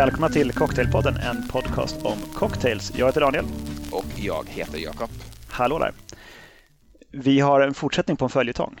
välkomna till Cocktailpodden, en podcast om cocktails. Jag heter Daniel. Och jag heter Jakob. Hallå där. Vi har en fortsättning på en följetong.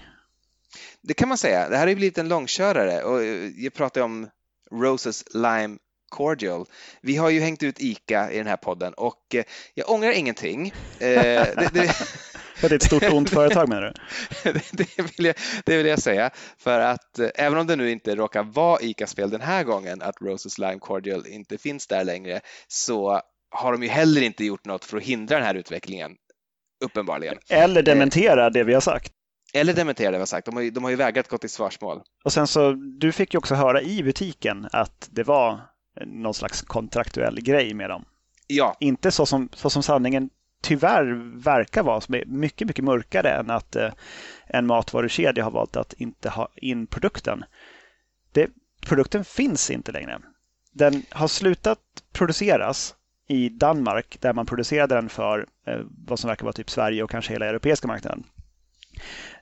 Det kan man säga. Det här har blivit en långkörare och jag pratar om Roses Lime Cordial. Vi har ju hängt ut ICA i den här podden och eh, jag ångrar ingenting. Eh, det, det... För det är ett stort ont företag menar du? det, vill jag, det vill jag säga. För att eh, även om det nu inte råkar vara ICA-spel den här gången, att Roses Lime Cordial inte finns där längre, så har de ju heller inte gjort något för att hindra den här utvecklingen, uppenbarligen. Eller dementera det vi har sagt. Eller dementera det vi har sagt. De har ju, de har ju vägrat gå till svarsmål. Och sen så, du fick ju också höra i butiken att det var någon slags kontraktuell grej med dem. Ja. Inte så som, så som sanningen tyvärr verkar vara, som är mycket, mycket mörkare än att eh, en matvarukedja har valt att inte ha in produkten. Det, produkten finns inte längre. Den har slutat produceras i Danmark där man producerade den för eh, vad som verkar vara typ Sverige och kanske hela europeiska marknaden.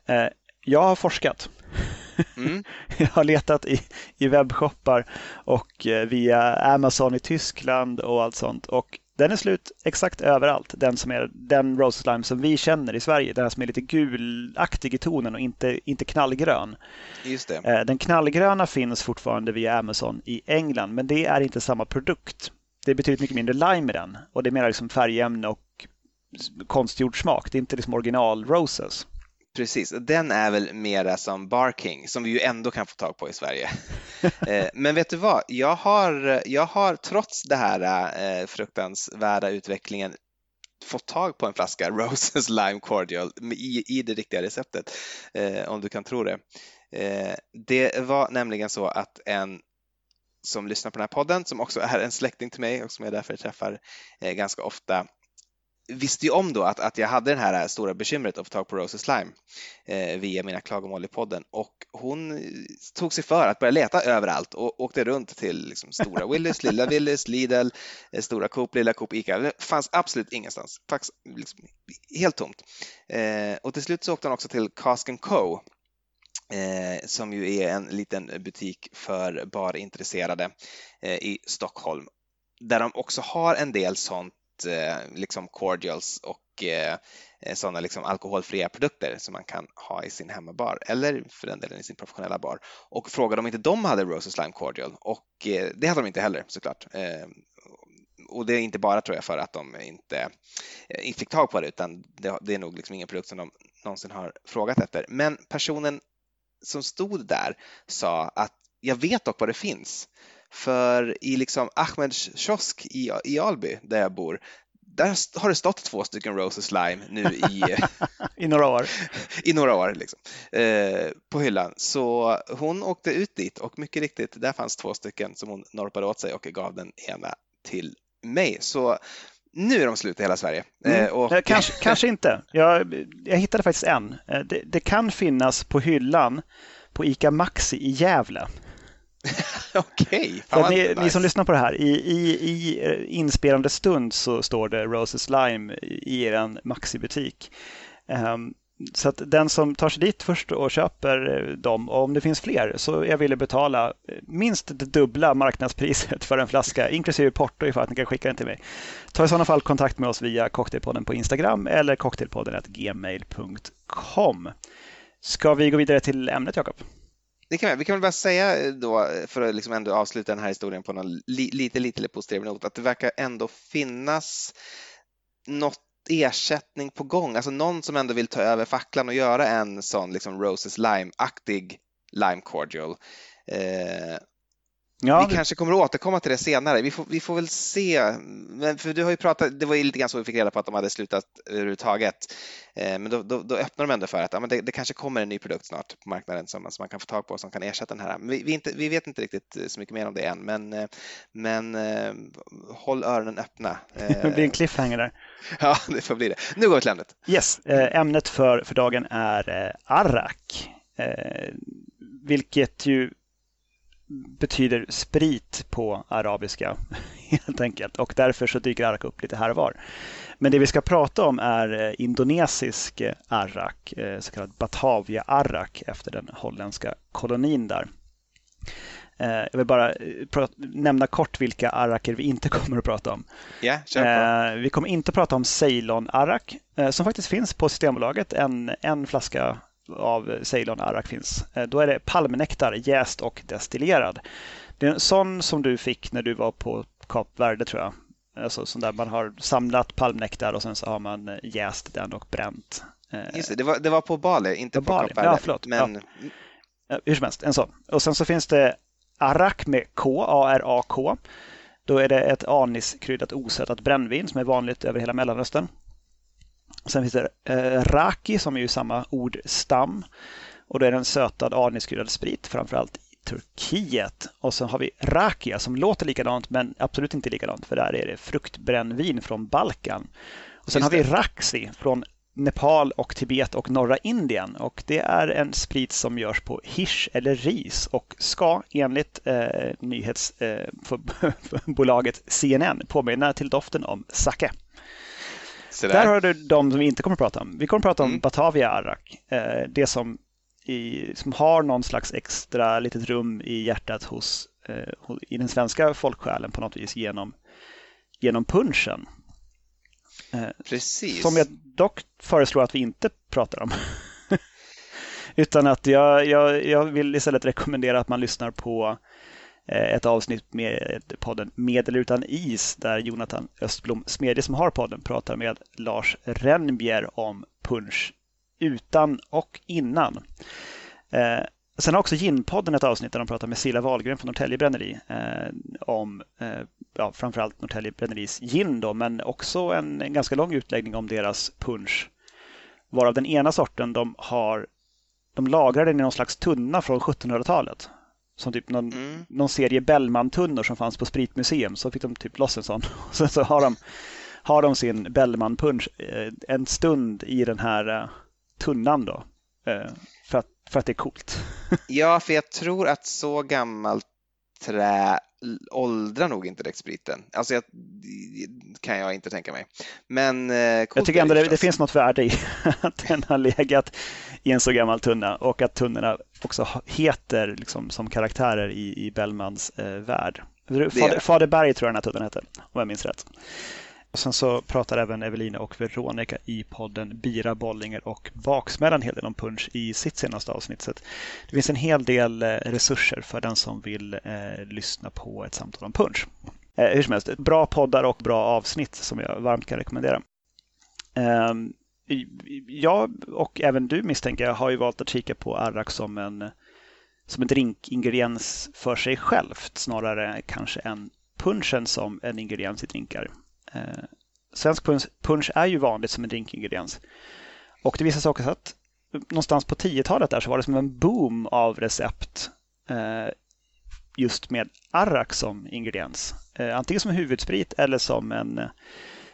Eh, jag har forskat. Mm. jag har letat i, i webbshoppar och via Amazon i Tyskland och allt sånt. Och den är slut exakt överallt. Den som är den Rose Slime som vi känner i Sverige. Den som är lite gulaktig i tonen och inte, inte knallgrön. Just det. Eh, den knallgröna finns fortfarande via Amazon i England, men det är inte samma produkt. Det är betydligt mycket mindre lime i den och det är mer liksom färgämne och konstgjord smak. Det är inte liksom original Roses. Precis, den är väl mera som Barking som vi ju ändå kan få tag på i Sverige. Eh, men vet du vad, jag har, jag har trots det här eh, fruktansvärda utvecklingen fått tag på en flaska Roses Lime Cordial i, i det riktiga receptet, eh, om du kan tro det. Det var nämligen så att en som lyssnar på den här podden, som också är en släkting till mig och som jag därför träffar ganska ofta, visste ju om då att, att jag hade det här stora bekymret att få tag på Roses Slime eh, via mina klagomål i podden och hon tog sig för att börja leta överallt och åkte runt till liksom, stora Willys, lilla Willys, Lidl, eh, stora Coop, lilla Coop, Ica. Det fanns absolut ingenstans, Fax, liksom, helt tomt. Eh, och till slut så åkte hon också till Cask Co Eh, som ju är en liten butik för barintresserade eh, i Stockholm där de också har en del sånt Eh, Eh, liksom cordials och eh, sådana liksom alkoholfria produkter som man kan ha i sin hemmabar eller för den delen i sin professionella bar och frågade om inte de hade Rose Slime Cordial och eh, det hade de inte heller såklart. Eh, och det är inte bara tror jag för att de inte, eh, inte fick tag på det utan det, är nog liksom ingen produkt som de någonsin har frågat efter. Men personen som stod där sa att jag vet dock vad det finns. För i liksom Ahmeds kiosk i, i Alby, där jag bor, där har det stått två stycken Roses Lime nu i, I några år. I några år liksom, eh, på hyllan. Så hon åkte ut dit och mycket riktigt, där fanns två stycken som hon norpade åt sig och gav den ena till mig. Så nu är de slut i hela Sverige. Mm. Eh, och... kanske, kanske inte. Jag, jag hittade faktiskt en. Eh, det, det kan finnas på hyllan på ICA Maxi i Gävle. Okej. Okay. Ni, nice. ni, som lyssnar på det här, i, i, i eh, inspelande stund så står det Roses Lime i er Maxi-butik. Um, så att den som tar sig dit först och köper eh, dem, och om det finns fler, så är jag villig betala eh, minst det dubbla marknadspriset för en flaska, inklusive porto ifall att ni kan skicka den till mig. Ta i sådana fall kontakt med oss via Cocktailpodden på Instagram eller cocktailpodden.gmail.com. Ska vi gå vidare till ämnet, Jakob? Det kan vi, vi kan väl bara säga eh, då, för att liksom ändå avsluta den här historien på någon li, lite, lite, lite positiv not, att det verkar ändå finnas något ersättning på gång, alltså någon som ändå vill ta över facklan och göra en sån liksom Roses Lime-aktig Lime Cordial. Eh, Ja, vi, vi kanske kommer att återkomma till det senare. Vi får, vi får väl se. Men för du har ju pratat, det var ju lite grann så vi fick reda på att de hade slutat överhuvudtaget. Eh, men då, då, då öppnar de ändå för att ja, men det, det, kanske kommer en ny produkt snart på marknaden som, som man kan få tag på som kan ersätta den här. Vi, vi, inte, vi vet inte riktigt så mycket mer om det än, men, eh, men eh, håll öronen öppna. Det blir en cliffhanger där. Ja, det får bli det. Nu går vi till ämnet. Yes, ämnet för, för dagen är arrak. Vilket ju betyder sprit på arabiska helt enkelt och därför så dyker arak upp lite här och var. Men det vi ska prata om är eh, indonesisk arrak, eh, så kallad Batavia arrak efter den holländska kolonin där. Eh, jag vill bara nämna kort vilka araker vi inte kommer att prata om. Yeah, Vi kommer inte att prata om Ceylon-arak som faktiskt finns på Systembolaget. En, en flaska av Ceylon-arak finns. Då är det palmnektar, jäst och destillerad. Det är en sån som du fick när du var på Kap Verde tror jag. Alltså sån där man har samlat palmnektar och sen så har man eh, jäst den och bränt. Eh, Just det, det var, det var på Bali, inte på Bali. Kap Verde. Ja, förlåt. Men... Ja. Hur som helst, en sån. Och sen så finns det Arak med K, A-R-A-K. Då är det ett aniskryddat osötat brännvin som är vanligt över hela Mellanöstern. Sen finns det eh, Raki som är ju samma ordstam. Och då är det en sötad aniskryddad sprit, framförallt Turkiet. Och så har vi Rakia som låter likadant men absolut inte likadant för där är det fruktbrännvin från Balkan. Och sen har vi Raksi från Nepal och Tibet och norra Indien och det är en sprit som görs på hirs eller ris och ska enligt eh, nyhetsbolaget eh, CNN påminna till doften om sake. Där har du de som vi inte kommer att prata om. Vi kommer att prata om mm. Batavia Arak, eh, det som i, som har någon slags extra litet rum i hjärtat hos, eh, i den svenska folksjälen på något vis genom, genom punchen. Eh, Precis. Som jag dock föreslår att vi inte pratar om. Utan att jag, jag, jag vill istället rekommendera att man lyssnar på Eh, ett avsnitt med podden Med eller utan is där Jonathan Östblom, Smedje som har podden, pratar med Lars Rennbjer om punch utan och innan. Eh, sen har också Ginpodden ett avsnitt där de pratar med Silla Wahlgren från Norrtälje Bränneri eh, om eh, ja, framförallt Norrtälje Bränneris gin då, men också en, en, ganska lång utläggning om deras punch. Varav den ena sorten de har de lagrar den i någon slags tunna från 1700-talet. Som typ någon, mm. någon serie Bellman-tunnor som fanns på Spritmuseum. Så fick de typ loss en sån. Sen så har de, har de sin Bellman-punch eh, en stund i den här eh, tunnan då. Eh, för att, för att det är coolt. ja, för jag tror att så gammalt trä åldrar nog inte direkt spriten. Alltså jag, kan jag inte tänka mig. Men eh, Jag tycker ändå det, det, finns något värde i att den har legat i en så gammal tunna och att tunnorna också heter liksom, som karaktärer i, i Bellmans eh, värld. Fader, Faderberg tror jag den här tunnan heter, om jag minns rätt. Och sen så pratar även Evelina och Veronica i podden Bira, Bollinger och Baksmälla en hel del om punch i sitt senaste avsnitt. Så det finns en hel del eh, resurser för den som vill eh, lyssna på ett samtal om punch. Eh, hur som helst, bra poddar och bra avsnitt som jag varmt kan rekommendera. Eh, jag och även du misstänker jag har ju valt att kika på Arrak som en, som en drinkingrediens för sig självt snarare kanske än punchen som en ingrediens i drinkar. Eh, svensk punch, punch är ju vanligt som en drinkingrediens. Och det visar sig också att någonstans på 10-talet där så var det som en boom av recept eh, just med arrak som ingrediens. Eh, antingen som huvudsprit eller som en,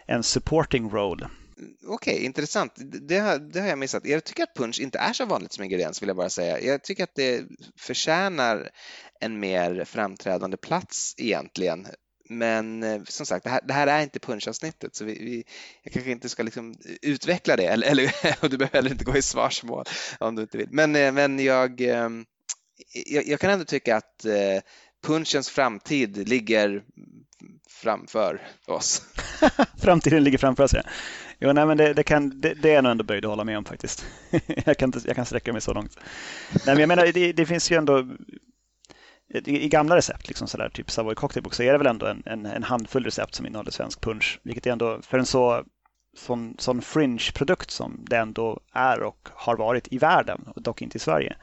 en supporting roll. Okej, okay, intressant. Det har, det har jag missat. Jag tycker att punch inte är så vanligt som ingrediens vill jag bara säga. Jag tycker att det förtjänar en mer framträdande plats egentligen. Men eh, som sagt, det här, det här är inte punchavsnittet så vi, vi, jag kanske inte ska liksom utveckla det eller, eller och du behöver heller inte gå i svarsmål om du inte vill. Men, eh, men jag, eh, jag, jag kan ändå tycka att punchens framtid ligger framför oss. Framtiden ligger framför oss, ja. Jo, nej, men det, det kan, det, det, är nog ändå böjd att hålla med om faktiskt. jag, kan inte, jag kan sträcka mig så långt. Nej, men jag menar, det, det finns ju ändå i gamla recept, liksom sådär, typ Savoy Cocktailbook, så är det väl ändå en, en, en, handfull recept som innehåller svensk punch. Vilket är ändå, för en så, sån, sån fringe-produkt som det ändå är och har varit i världen, dock inte i Sverige,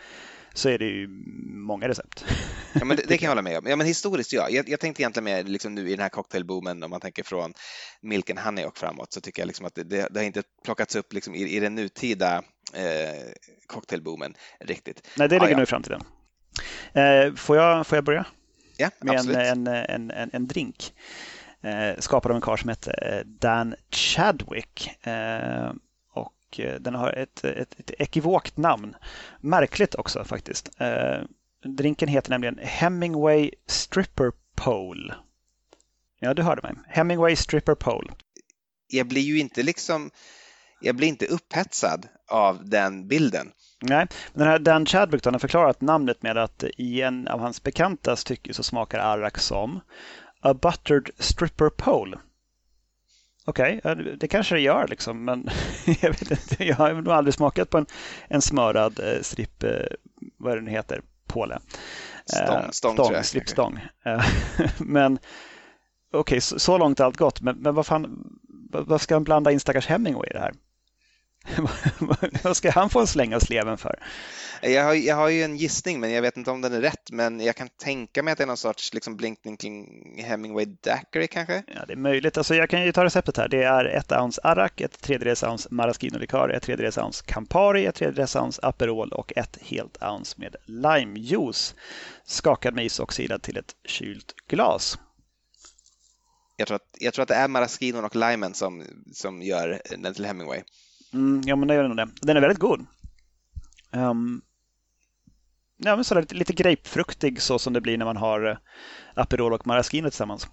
så är det ju många recept. Ja, men det, det kan jag hålla med om. Ja, men historiskt, ja. Jag, jag tänkte egentligen mer liksom nu i den här cocktailboomen, om man tänker från Milk and Honey och framåt, så tycker jag liksom att det, det, det har inte plockats upp liksom i, i den nutida eh, cocktailboomen riktigt. Nej, det ligger ja, ja. nu i framtiden. Eh, får, jag, får jag börja? Ja, Med en, en, en, en drink. Eh, skapad av en karl som heter Dan Chadwick. Eh, och den har ett, ett, ett ekivokt namn. Märkligt också faktiskt. Drinken heter nämligen Hemingway Stripper Pole. Ja, du hörde mig. Hemingway Stripper Pole. Jag blir ju inte liksom jag blir inte upphetsad av den bilden. Nej, den här Dan Chadwick har förklarat namnet med att i en av hans bekanta stycken så smakar arrak som A buttered stripper pole. Okej, okay, det kanske det gör liksom, men jag vet inte. Jag har nog aldrig smakat på en, en smörad eh, stripp, eh, vad det nu heter, påle. Stång, stång, stång strippstång. men okej, okay, så, så, långt är allt gott, men, men vad fan, vad ska han blanda in stackars Hemingway i det här? Vad ska han få en släng av sleven för? Jag har, jag har ju en gissning, men jag vet inte om den är rätt. Men jag kan tänka mig att det är någon sorts liksom, blinkning kring Hemingway Daiquiri kanske? Ja, det är möjligt. Alltså, jag kan ju ta receptet här. Det är ett ounce Arak, ett tredjedels ounce Maraschino-likör, ett tredjedels ounce Campari, ett tredjedels ounce Aperol och ett helt ounce med limejuice. Skakad med is och silad till ett kylt glas. Jag tror, att, jag tror att det är Maraschino och limen som, som gör den till Hemingway. Mm, ja, men det gör nog det. Den är väldigt god. Um, ja, men sådär, lite, lite grapefruktig så som det blir när man har uh, Aperol och Maraschino tillsammans.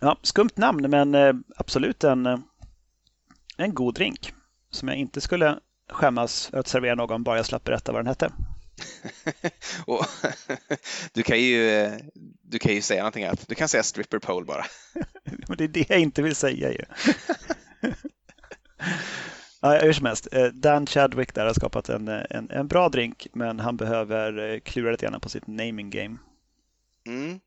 Ja, skumt namn, men uh, absolut en, uh, en god drink som jag inte skulle skämmas att servera någon bara jag slapp berätta vad den hette. du, kan ju, du kan ju säga någonting annat. Du kan säga stripper pole bara. Men det är det jag inte vill säga ju. Ja, hur som helst, eh, Dan Chadwick där har skapat en, en, en bra drink men han behöver eh, klura lite grann på sitt naming game. Mm.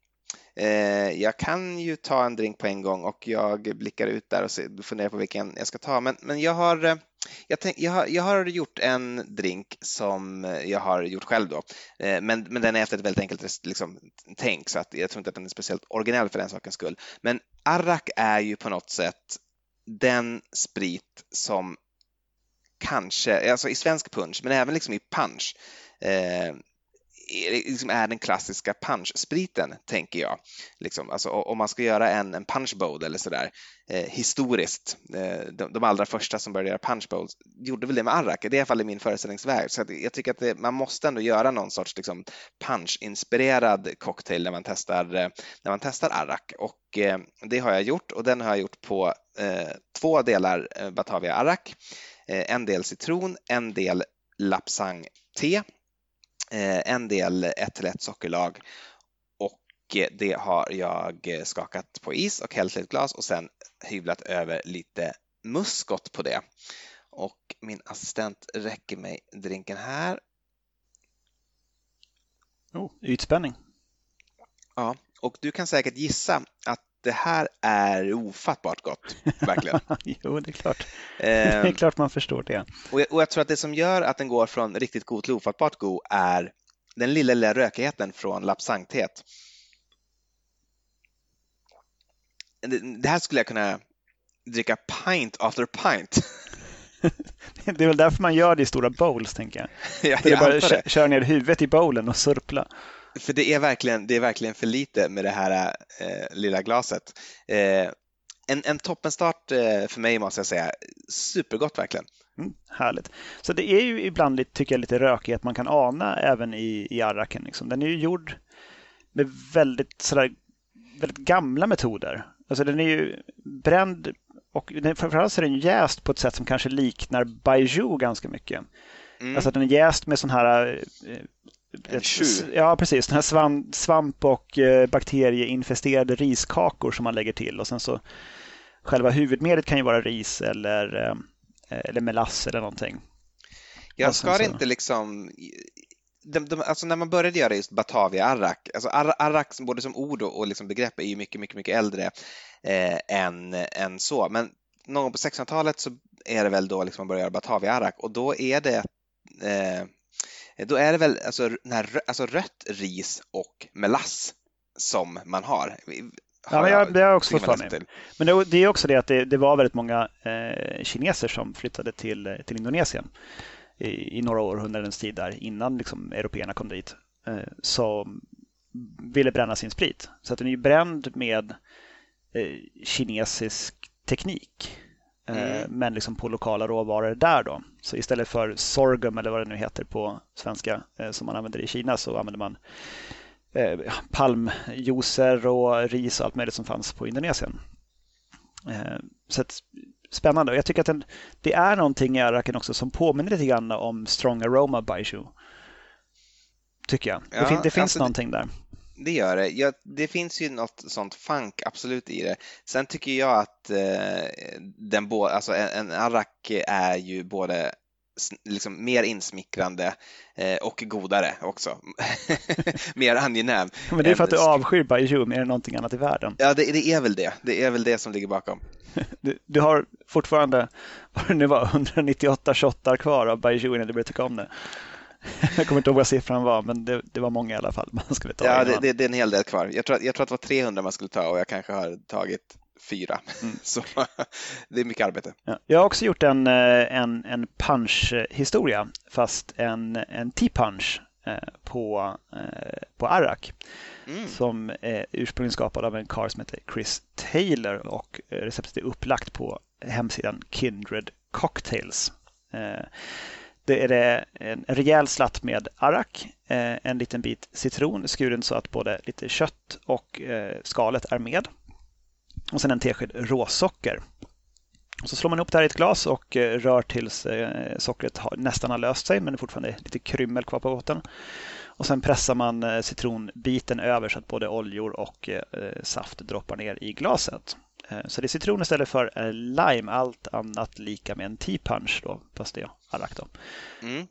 Eh, jag kan ju ta en drink på en gång och jag blickar ut där och funderar på vilken jag ska ta. Men, men jag, har, eh, jag, tänk, jag, har, jag har gjort en drink som jag har gjort själv då. Eh, men, men den är efter ett väldigt enkelt liksom, tänk så att jag tror inte att den är speciellt originell för den sakens skull. Men arrak är ju på något sätt den sprit som kanske, alltså i svensk punch, men även liksom i punch, eh, liksom är den klassiska punchspriten, tänker jag. Liksom, alltså, om man ska göra en, en punch bowl eller sådär, eh, historiskt, eh, de, de, allra första som började göra punch bowls gjorde väl det med arrak, det är i alla fall i min föreställningsväg. Så jag tycker att det, man måste ändå göra någon sorts liksom, punch-inspirerad cocktail när man testar, eh, när man testar arrak. Och eh, det har jag gjort och den har jag gjort på eh, två delar eh, Batavia arrak. Eh, en del citron, en del lapsang-te en del 1 till 1 sockerlag och det har jag skakat på is och hällt i ett glas och sen hyvlat över lite muskot på det. Och min assistent räcker mig drinken här. Oh, ytspänning. Ja, och du kan säkert gissa att det här är ofattbart gott, verkligen. jo, det är klart. det är ehm, klart man förstår det. Och jag, och jag, tror att det som gör att den går från riktigt god till ofattbart god är den lilla, lilla rökigheten från lapsangteet. Det, det här skulle jag kunna dricka pint after pint. det är väl därför man gör det i stora bowls, tänker jag. ja, jag det är bara köra ner huvudet i bowlen och surpla. För det är verkligen, det är verkligen för lite med det här eh, lilla glaset. Eh, en, en toppenstart eh, för mig måste jag säga. Supergott verkligen. Mm, härligt. Så det är ju ibland lite, tycker jag, lite rökighet man kan ana även i, i arraken. Liksom. Den är ju gjord med väldigt, sådär, väldigt gamla metoder. Alltså den är ju bränd och den, framförallt så är den jäst på ett sätt som kanske liknar Baijiu ganska mycket. Mm. Alltså att den är jäst med sån här eh, Ja, precis. Den här svamp, svamp och eh, bakterieinfesterade riskakor som man lägger till och sen så själva huvudmedlet kan ju vara ris eller, eh, eller melass eller någonting. Jag ska det inte liksom de, de, alltså när man började göra just Batavia Arrak, alltså Ar Arrak både som ord och, och liksom begrepp är ju mycket, mycket, mycket äldre eh, än, än så. Men någon gång på 1600-talet så är det väl då liksom man börjar göra Batavia Arrak och då är det eh, då är det väl alltså, här, alltså rött ris och melass som man har. Ja, men jag, det har jag också fått för mig. Men det, det, är också det att det, det var väldigt många eh, kineser som flyttade till, till Indonesien i, i några århundradens tid där innan liksom, européerna kom dit. Eh, som ville bränna sin sprit. Så att den är bränd med eh, kinesisk teknik. Eh, mm. Men liksom på lokala råvaror där då. Så istället för sorghum eller vad det nu heter på svenska eh, som man använder i Kina så använder man eh, palmjuicer och ris och allt möjligt som fanns på Indonesien. Så att spännande. Och jag tycker att den, det är någonting i araken också som påminner lite grann om Strong Aroma Baiju. Tycker jag. Ja, det, fin, det finns alltså, någonting där. Det gör det. Ja, det finns ju något sånt funk absolut i det. Sen tycker jag att eh, den alltså en, en arak är ju både liksom mer insmickrande eh, och godare också. mer angenäm. Men det är för att du avskyr Baijiu mer än någonting annat i världen. Ja, det, det, är väl det. Det är väl det som ligger bakom. Du, du har fortfarande, vad det nu var, 198 shottar kvar av Baijiu innan du började tycka om det. Jag kommer inte ihåg vad siffran var, men det, det, var många i alla fall man skulle ta. Ja, det, det, det, är en hel del kvar. Jag tror, jag tror att det var 300 man skulle ta och jag kanske har tagit fyra. Mm. Så det är mycket arbete. Ja. Jag har också gjort en, eh, en, en punch-historia, fast en, en T-punch eh, på, eh, på Arak. Mm. Som är ursprungligen skapad av en karl som heter Chris Taylor och receptet är upplagt på hemsidan Kindred Cocktails. Det är en rejäl slatt med arak, eh, en liten bit citron skuren så att både lite kött och eh, skalet är med och sen en tesked råsocker. Så slår man ihop det här i ett glas och eh, rör tills sockret nästan har löst sig men det är fortfarande lite krymmel kvar på botten. Och sen pressar man citronbiten över så att både oljor och saft droppar ner i glaset. Så det är citron istället för lime, allt annat lika med en tea punch då, fast det är arrak då. Mm.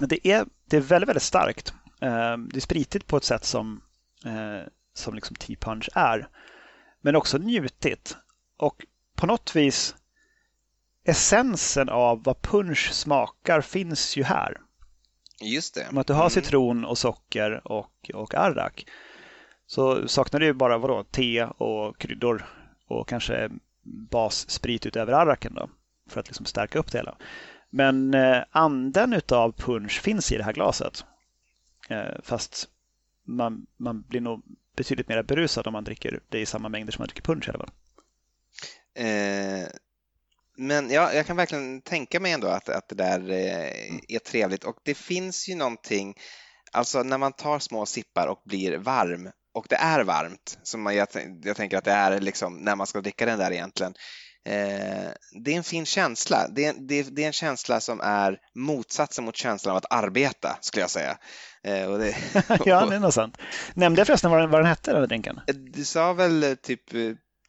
Det, är, det är väldigt, väldigt starkt. Ehm, det är spritigt på ett sätt som, eh, som liksom Tea Punch är. Men också njutigt. Och på något vis essensen av vad punch smakar finns ju här. Just det. Om att du har mm. citron och socker och, och arrak så saknar du bara vadå, te och kryddor och kanske bassprit utöver arraken då, för att liksom stärka upp det hela. Men eh, anden utav punch finns i det här glaset. Eh, fast man, man blir nog betydligt mer berusad om man dricker det i samma mängder som man dricker punch i alla fall. Eh, men ja, jag kan verkligen tänka mig ändå att, att det där eh, är trevligt och det finns ju någonting, alltså när man tar små sippar och blir varm och det är varmt, som man, jag, jag tänker att det är liksom när man ska dricka den där egentligen, Eh, det är en fin känsla. Det är, det, det är, en känsla som är motsatsen mot känslan av att arbeta, skulle jag säga. Eh, och det, ja, det är nog sant. Nämnde jag förresten vad den, vad den hette, den drinken? Eh, du sa väl typ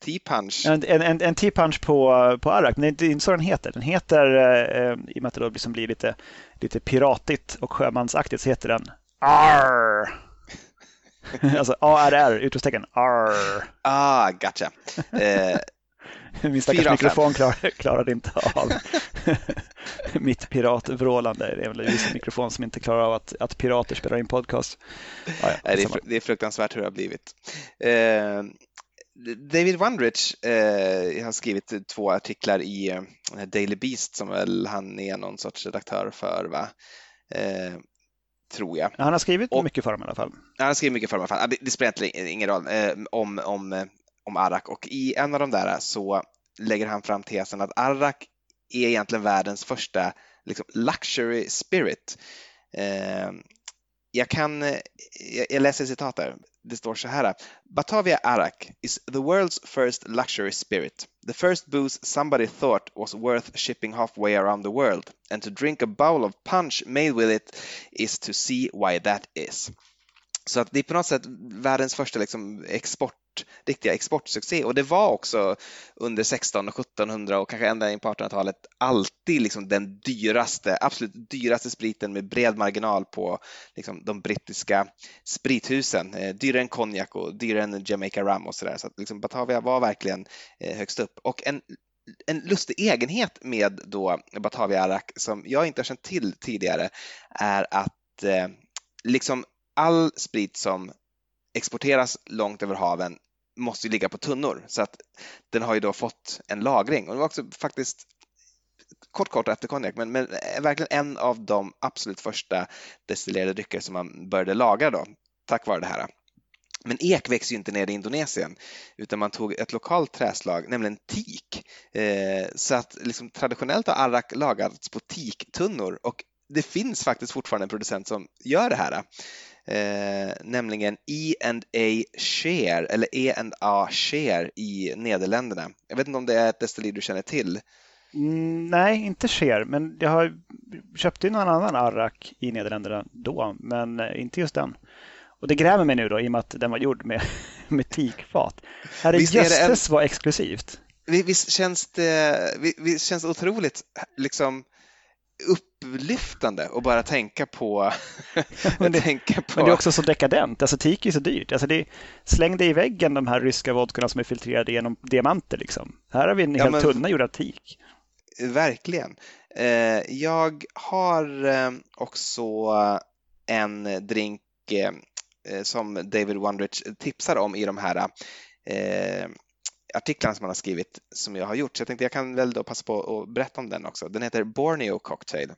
T-punch? En, en, en T-punch på, på Arak, men det är inte så den heter. Den heter, eh, i och med att det då liksom blir lite, lite piratigt och sjömansaktigt, så heter den ARR. alltså ARR, utropstecken ARR. Ah, gotcha. Eh, Min stackars mikrofon klar, klarade inte av mitt piratvrålande. Det är väl en mikrofon som inte klarar av att, att pirater spelar in podcast. Ja, ja, det, är, det är fruktansvärt hur det har blivit. Eh, David Wondrich eh, har skrivit två artiklar i eh, Daily Beast som väl han är någon sorts redaktör för. Va? Eh, tror jag. Han har skrivit och, mycket för dem i alla fall. Han har skrivit mycket för dem i alla fall. Det, det spelar ingen roll eh, om, om om Arak och i en av de där så lägger han fram tesen att Arak är egentligen världens första liksom, luxury spirit. Eh, jag kan, jag läser citat där. Det står så här. Batavia Arak is the world's first luxury spirit. The first booze somebody thought was worth shipping halfway around the world. And to drink a bowl of punch made with it is to see why that is. Så att det är på något sätt världens första liksom, export riktiga exportsuccé och det var också under 1600 och 1700 och kanske ända in på 1800-talet alltid liksom den dyraste, absolut dyraste spriten med bred marginal på liksom de brittiska sprithusen. Eh, dyrare än konjak och dyrare än Jamaica Rum och sådär. Så att liksom Batavia var verkligen eh, högst upp. Och en en lustig egenhet med då Batavia Arak som jag inte har känt till tidigare är att eh, liksom all sprit som exporteras långt över haven måste ju ligga på tunnor så att den har ju då fått en lagring och det var också faktiskt kort kort efter konjak men, men verkligen en av de absolut första destillerade drycker som man började lagra då tack vare det här. Men ek växer ju inte ner i Indonesien utan man tog ett lokalt träslag, nämligen teak. Eh, så att liksom, traditionellt har arrak lagats på teaktunnor och det finns faktiskt fortfarande en producent som gör det här eh, nämligen E&A Share eller E&A Share i Nederländerna. Jag vet inte om det är ett destilleri du känner till? Mm, nej, inte Cher, men jag har köpt in någon annan Arrak i Nederländerna då, men eh, inte just den. Och det grämer mig nu då i och med att den var gjord med, med teakfat. Herrejösses en... vad exklusivt. Visst känns det, visst känns det otroligt liksom upplyftande att bara tänka på... men, det, tänka på... men det är också så dekadent. Alltså teak är så dyrt. Alltså det, släng dig i väggen de här ryska vodkorna som är filtrerade genom diamanter. Liksom. Här har vi en ja, hel men... tunna gjord av teak. Verkligen. Eh, jag har eh, också en drink eh, som David Wondrich tipsar om i de här artiklarna som han har skrivit som jag har gjort. Så jag tänkte jag kan väl då passa på att berätta om den också. Den heter Borneo Cocktail.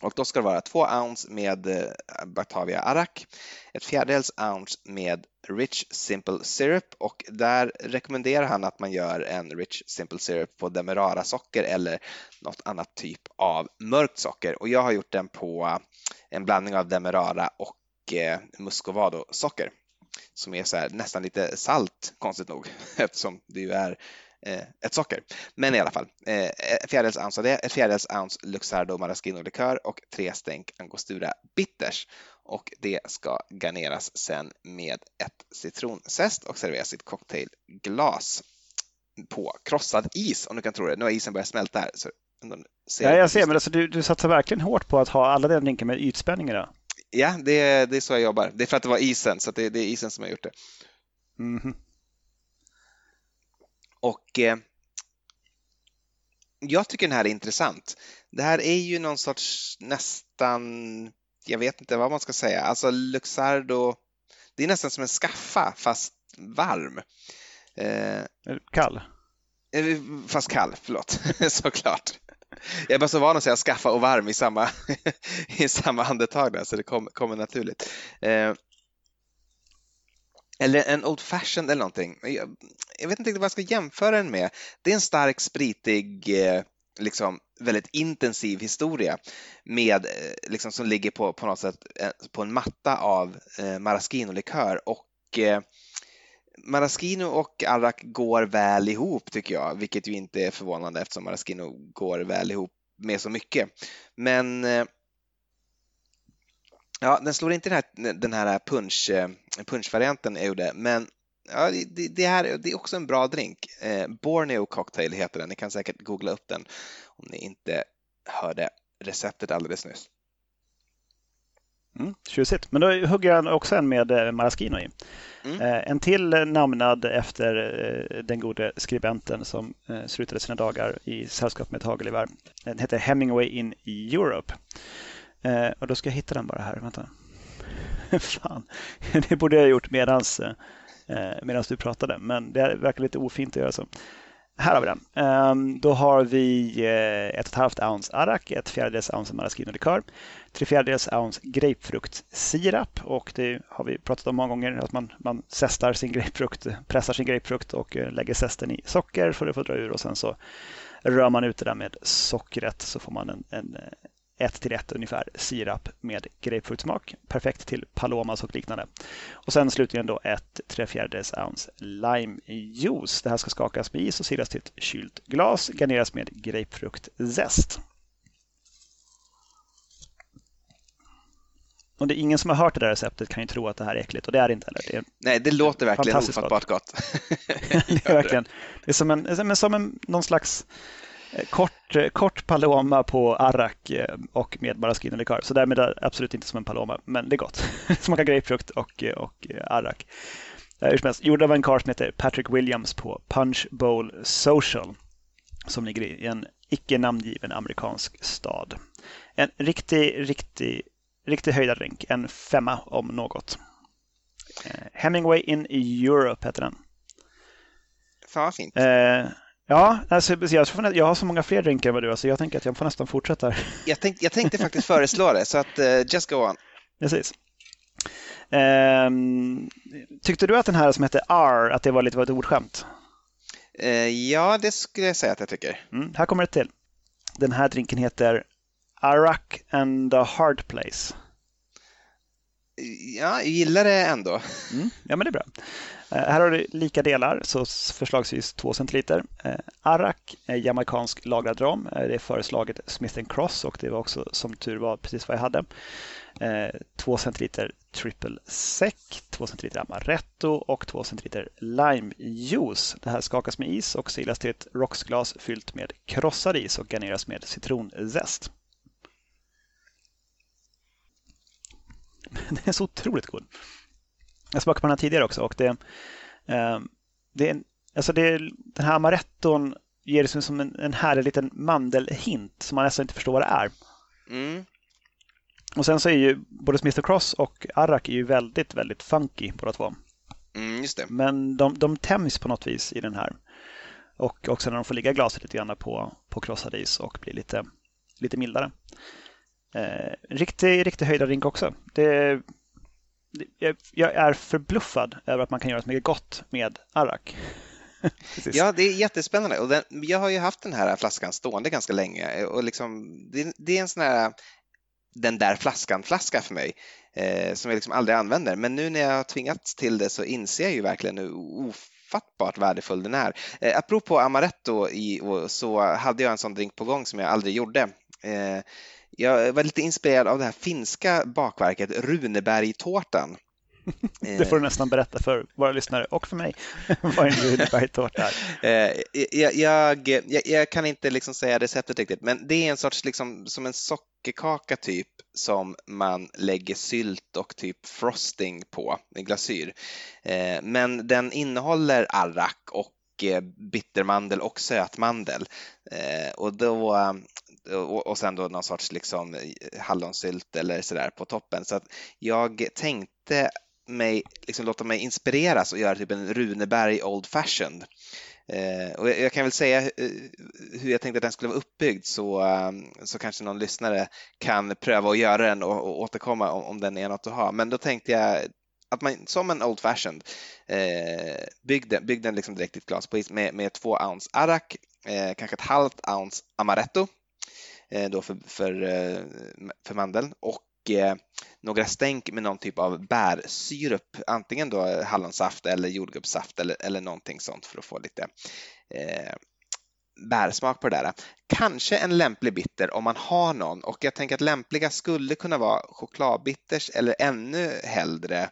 Och då ska det vara två ounce med eh, Batavia Arak, ett fjärdedels ounce med Rich Simple Syrup och där rekommenderar han att man gör en Rich Simple Syrup på Demerara-socker eller något annat typ av mörkt socker. Och jag har gjort den på en blandning av Demerara och eh, Muscovado-socker som är så här, nästan lite salt, konstigt nog, eftersom det ju är ett socker. Men i alla fall, eh, fjärdedels ounce av det, ett fjärdedels ounce Luxardo Maraschino likör och tre stänk Angostura Bitters och det ska garneras sen med ett citronzest och serveras i ett cocktailglas på krossad is om du kan tro det. Nu har isen börjat smälta här. Så ja, jag ser, men alltså, du, du satsar verkligen hårt på att ha alla dina drinkar med ytspänning idag. Ja, det, det är så jag jobbar. Det är för att det var isen, så det, det, är isen som har gjort det. Mm. Och eh, jag tycker den här är intressant. Det här är ju någon sorts nästan jag vet inte vad man ska säga, alltså Luxardo, det är nästan som en skaffa fast varm. Eh, kall? Eh, fast kall, förlåt, såklart. Jag är bara så van att säga skaffa och varm i samma, i samma andetag där, så det kommer, kommer naturligt. Eh, eller en Old Fashioned eller någonting. Jag, jag, vet inte riktigt vad jag ska jämföra den med. Det är en stark, spritig eh, liksom väldigt intensiv historia med, eh, liksom, som ligger på, på något sätt eh, på en matta av eh, maraschino-likör och eh, Maraschino och Arrak går väl ihop tycker jag, vilket ju inte är förvånande eftersom Maraschino går väl ihop med så mycket. Men eh, ja, den slår inte den här, den här punch, punchvarianten jag gjorde, men ja, det, det, här, det är också en bra drink. Eh, Borneo Cocktail heter den. Ni kan säkert googla upp den om ni inte hörde receptet alldeles nyss. Mm, tjusigt. Men då hugger jag också en med eh, Maraschino i. Mm. Eh, en till namnad efter eh, den gode skribenten som eh, slutade sina dagar i sällskap med ett hagelgevär. Den heter Hemingway in Europe. Eh, och då ska jag hitta den bara här. Vänta. Fan, det borde jag ha gjort medans Eh, medan du pratade. Men det verkar lite ofint att göra så. Här har vi den. Um, då har vi eh, ett och ett halvt ounce arak, ett fjärdedels ounce maraschino-likör, tre fjärdedels ounce grapefruktsirap och det har vi pratat om många gånger att man, man zestar sin grapefrukt, pressar sin grapefrukt och eh, lägger zesten i socker för att få dra ur och sen så rör man ut det där med sockret så får man en, en 1 till 1 ungefär sirap med grapefruktsmak. Perfekt till palomas och liknande. Och sen slutligen då ett 3 fjärdedels ounce limejuice. Det här ska skakas med is och silas till ett kylt glas. Garneras med grapefruktzest. Och det är ingen som har hört det där receptet kan ju tro att det här är äckligt och det är det inte heller. Det Nej, det låter verkligen ofattbart gott. det är verkligen. Det är som en, som en någon slags kort, kort Paloma på Arak eh, och med maraschino likör. Så därmed är det absolut inte som en Paloma, men det är gott. Smakar grapefrukt och, och Arak. Hur som helst, gjord av en karl som heter Patrick Williams på Punch Bowl Social som ligger i en icke namngiven amerikansk stad. En riktig, riktig, riktig höjdardrink. En femma om något. Eh, Hemingway in Europe heter den. Fan vad fint. Eh, Ja, alltså, jag, jag har så många fler drinkar än vad du har, så jag tänker att jag får nästan fortsätta. Jag, tänk, jag tänkte faktiskt föreslå det, så att uh, just go on. Precis. Um, tyckte du att den här som heter R, att det var lite av ett ordskämt? Uh, ja, det skulle jag säga att jag tycker. Mm, här kommer det till. Den här drinken heter Arak and the Hard Place ja, jag gillar det ändå. Mm, ja, men det är bra. Eh, här har du lika delar, så förslagsvis 2 centiliter. Eh, Arak är jamaicansk lagrad rom. Eh, det är föreslaget Smith Cross och det var också som tur var precis vad jag hade. 2 centiliter triple sec, 2 centiliter amaretto och 2 centiliter lime juice. Det här skakas med is och silas till ett rocksglas fyllt med krossad is och garneras med citronzest. Den är så otroligt god. Jag smakade på den här tidigare också och det, eh, det är, alltså det, den här amaretton ger det som en, en härlig liten mandelhint som man nästan inte förstår vad det är. Mm. Och sen så är ju både Smith Cross och Arak är ju väldigt, väldigt funky båda två. Mm, just det. Men de, de tämjs på något vis i den här. Och också när de får ligga i glaset lite grann på, på krossad is och blir lite, lite mildare. Eh, riktig, riktig höjdardrink också. Det, jag, jag är förbluffad över att man kan göra så mycket gott med Arak. ja, det är jättespännande. Och den, jag har ju haft den här flaskan stående ganska länge och liksom, det, det är en sån här den där flaskan-flaska för mig eh, som jag liksom aldrig använder. Men nu när jag har tvingats till det så inser jag ju verkligen hur ofattbart värdefull den är. Eh, apropå amaretto i, så hade jag en sån drink på gång som jag aldrig gjorde. Eh, jag var lite inspirerad av det här finska bakverket Runebergtårtan. Det får du nästan berätta för våra lyssnare och för mig vad en Runebergtårta är. Eh, jag, jag, jag, jag, kan inte liksom säga receptet riktigt, men det är en sorts liksom, som en sockerkaka typ som man lägger sylt och typ frosting på, en glasyr. Eh, men den innehåller arrak och bittermandel och sötmandel. Och då och, och sen då någon sorts liksom eh, hallonsylt eller sådär på toppen. Så att jag tänkte mig, liksom låta mig inspireras och göra typ en Runeberg Old Fashioned. Eh, och jag, jag, kan väl säga eh, hur jag tänkte att den skulle vara uppbyggd så, um, så kanske någon lyssnare kan pröva att göra den och, och återkomma om, om, den är något att ha. Men då tänkte jag att man som en Old Fashioned eh, bygg den, bygg den liksom direkt i ett glas på is med, med två ounce arak, eh, kanske ett halvt ounce amaretto Eh, då för, för, eh, för mandeln och eh, några stänk med någon typ av bärsyrup, antingen då hallonsaft eller jordgubbssaft eller, eller någonting sånt för att få lite eh, bärsmak på det där. Kanske en lämplig bitter om man har någon och jag tänker att lämpliga skulle kunna vara chokladbitters eller ännu hellre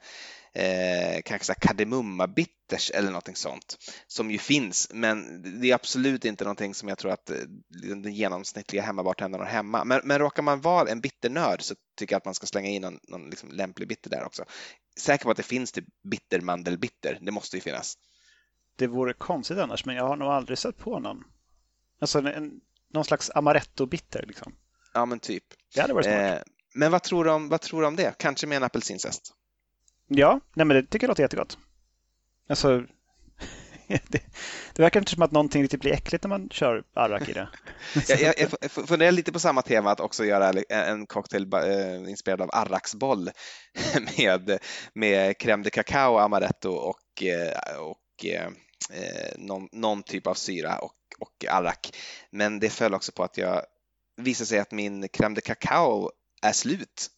eh, kanske kardemummabitters eller någonting sånt som ju finns, men det är absolut inte någonting som jag tror att eh, den genomsnittliga hemmabartendern har hemma. Men, men råkar man vara en bitternörd så tycker jag att man ska slänga in någon, någon liksom lämplig bitter där också. Säker på att det finns typ bittermandelbitter, det måste ju finnas. Det vore konstigt annars, men jag har nog aldrig sett på någon. Alltså en, någon slags amaretto-bitter liksom. Ja, men typ. Det hade varit smart. Eh, men vad tror, du om, vad tror du om det? Kanske med en apelsinzest? Ja, nej men det tycker jag låter jättegott. Alltså, det, det verkar inte som att någonting riktigt blir äckligt när man kör arrak i det. jag, jag, jag funderar lite på samma tema att också göra en cocktail eh, inspirerad av arraksboll med, med crème de cacao, amaretto och, eh, och eh, eh, någon, någon, typ av syra och, och arrak. Men det föll också på att jag visade sig att min crème de cacao är slut.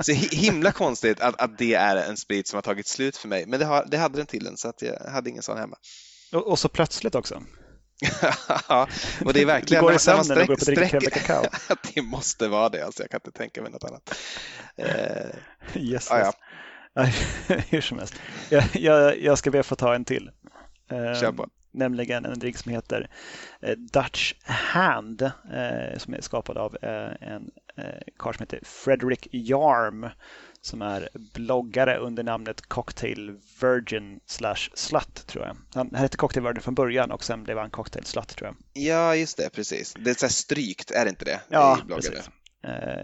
så himla konstigt att, att det är en sprit som har tagit slut för mig. Men det, har, det hade den till den så att jag hade ingen sån hemma. Och, och så plötsligt också. ja, och det är verkligen... Du går i sömnen när du går upp och dricker kakao. det måste vara det, alltså jag kan inte tänka mig något annat. Yes, ja. Hur som helst. Jag, jag, jag ska be att få ta en till. Eh, Kör på nämligen en drink som heter eh, Dutch Hand som är skapad av en karl som heter Frederick Yarm som är bloggare under namnet Cocktail Virgin slash Slut tror jag. Han hette Cocktail Virgin från början och sen blev han Cocktail Slut tror jag. Ja, just det, precis. Det är så strykt, är det inte det? Ja, precis.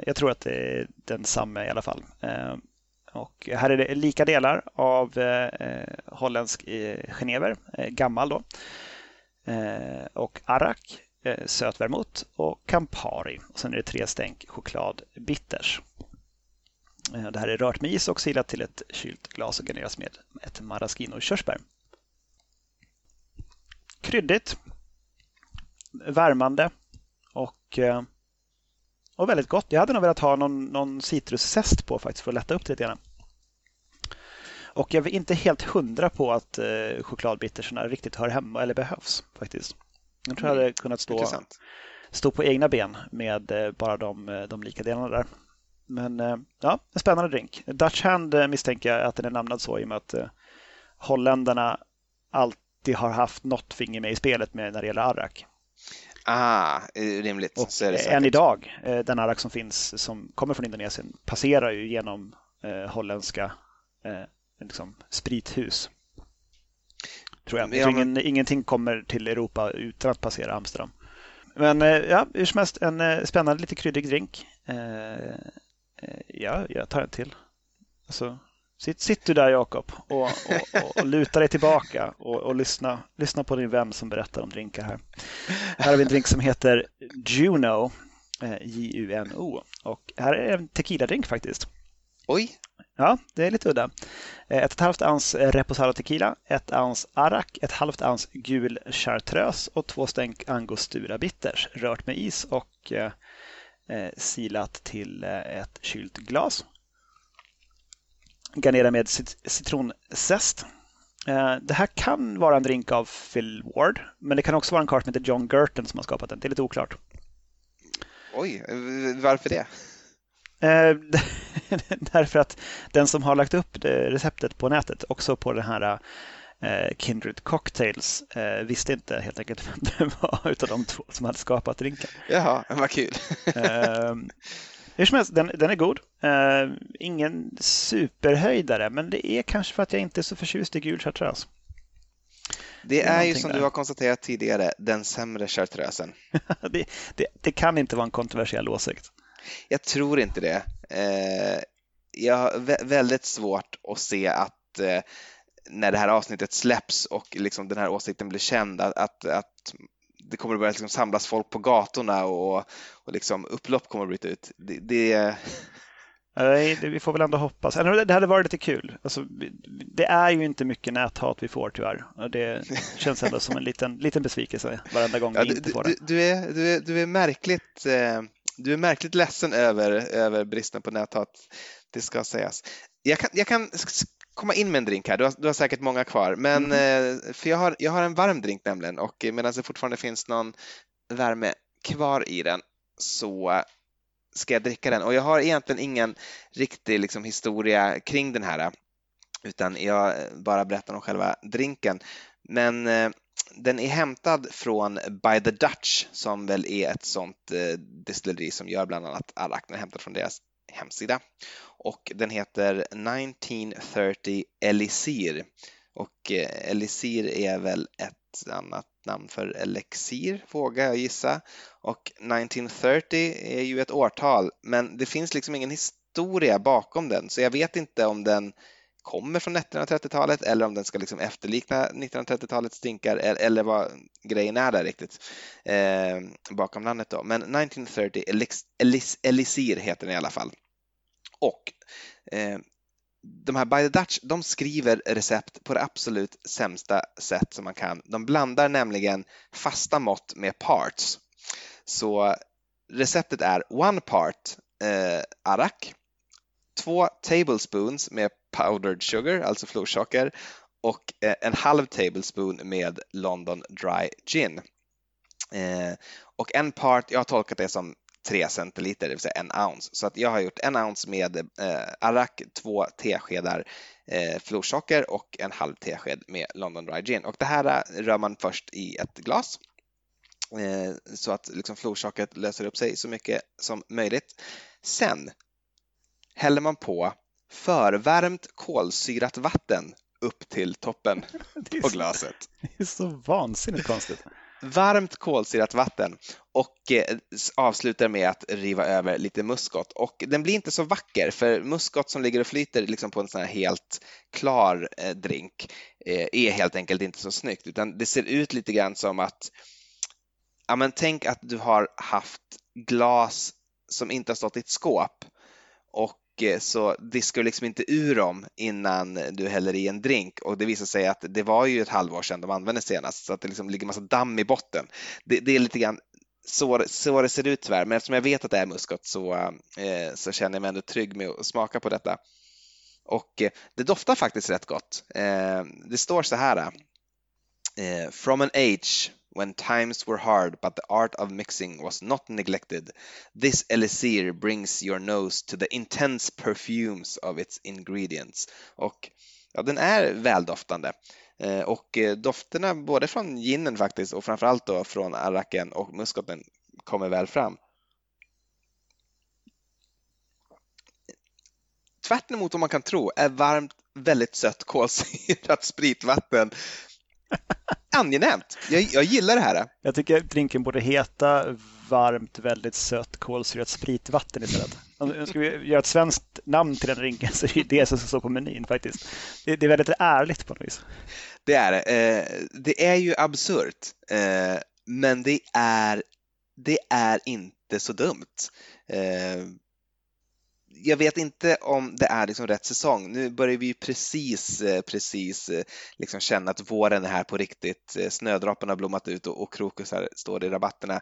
Jag tror att det är densamma i alla fall. Och här är det lika delar av eh, holländsk eh, genever, eh, gammal då, eh, och arak, eh, sötvermouth och Campari. Och sen är det tre stänk choklad bitters. Eh, det här är rört med is och silat till ett kylt glas och garneras med ett maraschino körsbär. Kryddigt, värmande och eh, och väldigt gott. Jag hade nog velat ha någon, någon citruszest på faktiskt för att lätta upp det lite grann. Och jag är inte helt hundra på att eh, riktigt hör hemma eller behövs faktiskt. Jag tror jag hade kunnat stå, stå på egna ben med eh, bara de, eh, de lika delarna där. Men eh, ja, en spännande drink. Dutch Hand misstänker jag att den är namnad så i och med att holländarna alltid har haft något finger med i spelet med när det gäller arrak. Ah, rimligt. Och än idag, den arrak som finns som kommer från Indonesien passerar ju genom eh, holländska eh, liksom, sprithus. Tror jag. jag ingen, ingenting kommer till Europa utan att passera Amsterdam. Men eh, ja, hur som helst, en eh, spännande, lite kryddig drink. Eh, ja, jag tar en till. Alltså, sitt, sitt du där Jakob och, och, och, och, luta dig tillbaka och, och lyssna, lyssna på din vän som berättar om drinkar här. Här har vi en drink som heter Juno, J-U-N-O. Och här är en tequila-drink faktiskt. Oj! Ja, det är lite udda. Eh, ett och ett halvt ounce eh, Reposado Tequila, ett ounce Arak, ett halvt ounce gul chartreuse och två stänk Angostura Bitters rört med is och eh, eh silat till ett kylt glas. Garnera med cit citronzest. Eh, det här kan vara en drink av Phil Ward, men det kan också vara en kart som heter John Gerton som har skapat den. Det är lite oklart. Oj, varför det? Eh, därför att den som har lagt upp receptet på nätet, också på den här eh, Kindred Cocktails, eh, visste inte helt enkelt vem det var utav de två som hade skapat drinken. Jaha, vad kul. Hur som helst, den, den är god. Ingen superhöjdare, men det är kanske för att jag inte är så förtjust i gul chartreuse. Det är, ju som där. du har konstaterat tidigare den sämre chartreusen. det, det, det, kan inte vara en kontroversiell åsikt. Jag tror inte det. Eh, jag har väldigt svårt att se att eh, när det här avsnittet släpps och liksom den här åsikten blir känd att, att, att det kommer att börja liksom samlas folk på gatorna och, och liksom upplopp kommer att bryta ut. Det, det... Nej, det, vi får väl ändå hoppas. Det hade varit lite kul. Alltså, det är ju inte mycket näthat vi får tyvärr. Det känns ändå som en liten, liten besvikelse varenda gång ja, vi inte får det. Du, du, är, du, är, du är märkligt eh, du är märkligt ledsen över, över bristen på näthat, det ska sägas. Jag kan, jag kan komma in med en drink här, du har, du har säkert många kvar, men mm. för jag har, jag har en varm drink nämligen och medan det fortfarande finns någon värme kvar i den så ska jag dricka den och jag har egentligen ingen riktig liksom, historia kring den här utan jag bara berättar om själva drinken. Men eh, den är hämtad från By the Dutch som väl är ett sånt eh, destilleri som gör bland annat arrak. Den är hämtad från deras hemsida och den heter 1930 Elisir och eh, Elisir är väl ett annat namn för elixir vågar jag gissa och 1930 är ju ett årtal men det finns liksom ingen historia bakom den så jag vet inte om den kommer från 1930-talet eller om den ska liksom efterlikna 1930-talets stinkar eller vad grejen är där riktigt eh, bakom namnet då. Men 1930 Elis, Elisir heter den i alla fall. Och eh, de här By the Dutch, de skriver recept på det absolut sämsta sätt som man kan. De blandar nämligen fasta mått med parts. Så receptet är one part eh, arak, två tablespoons med powdered sugar, alltså florsocker, och eh, en halv tablespoon med London Dry Gin. Eh, och en part, jag har tolkat det som 3 centiliter, det vill säga en ounce. Så att jag har gjort en ounce med eh, arak, två teskedar eh, florsocker och en halv tesked med London Dry Gin. Och det här eh, rör man först i ett glas eh, så att liksom florsockret löser upp sig så mycket som möjligt. Sen häller man på förvärmt kolsyrat vatten upp till toppen på glaset. Det är så vansinnigt konstigt. Varmt kolsyrat vatten och eh, avslutar med att riva över lite muskot. Och den blir inte så vacker för muskot som ligger och flyter liksom på en sån här helt klar eh, drink eh, är helt enkelt inte så snyggt utan det ser ut lite grann som att ja, men tänk att du har haft glas som inte har stått i ett skåp och så diskar du liksom inte ur dem innan du häller i en drink och det visar sig att det var ju ett halvår sedan de använde senast så att det liksom ligger massa damm i botten. Det, det är lite grann så, så det ser ut tyvärr, men eftersom jag vet att det är muskot så, eh, så känner jag mig ändå trygg med att smaka på detta. Och eh, det doftar faktiskt rätt gott. Eh, det står så här. Eh, From an age when times were hard but the art of mixing was not neglected, this elixir brings your nose to the intense perfumes of its ingredients. Och ja, den är väldoftande. Eh, och eh, dofterna både från ginen faktiskt och framförallt då från arraken och muskoten kommer väl fram. Tvärt emot vad man kan tro är varmt, väldigt sött kolsyrat spritvatten angenämt. Jag, jag gillar det här. Jag tycker drinken borde heta varmt, väldigt sött kolsyrat spritvatten istället. Om ska vi göra ett svenskt namn till den drinken så är det det som står på menyn faktiskt. Det, det är väldigt ärligt på något vis. Det är det. Eh, det är ju absurt, eh, men det är, det är inte så dumt. Eh, jag vet inte om det är liksom rätt säsong. Nu börjar vi precis, eh, precis eh, liksom känna att våren är här på riktigt. Eh, snödropparna har blommat ut och, och krokusar står i rabatterna.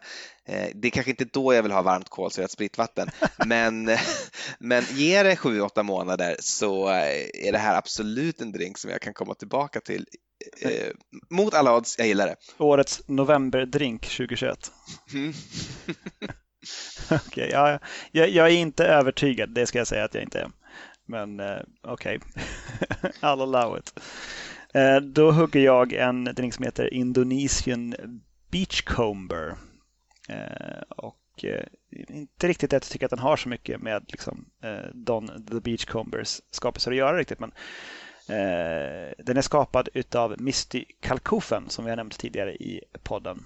Det är kanske inte då jag vill ha varmt kolsyrat spritvatten, men, men ge det sju, åtta månader så är det här absolut en drink som jag kan komma tillbaka till mot alla odds, jag gillar det. Årets novemberdrink 2021. Mm. Okay, jag, jag, jag, är inte övertygad, det ska jag säga att jag inte är. Men eh, okej, okay. I'll allow it. Eh, då hugger jag en drink som heter Indonesian Beachcomber. Eh, och eh, inte riktigt att jag tycker att den har så mycket med liksom, eh, Don the Beachcombers skapelser att göra riktigt. Men eh, den är skapad utav Misty Kalkofen som vi har nämnt tidigare i podden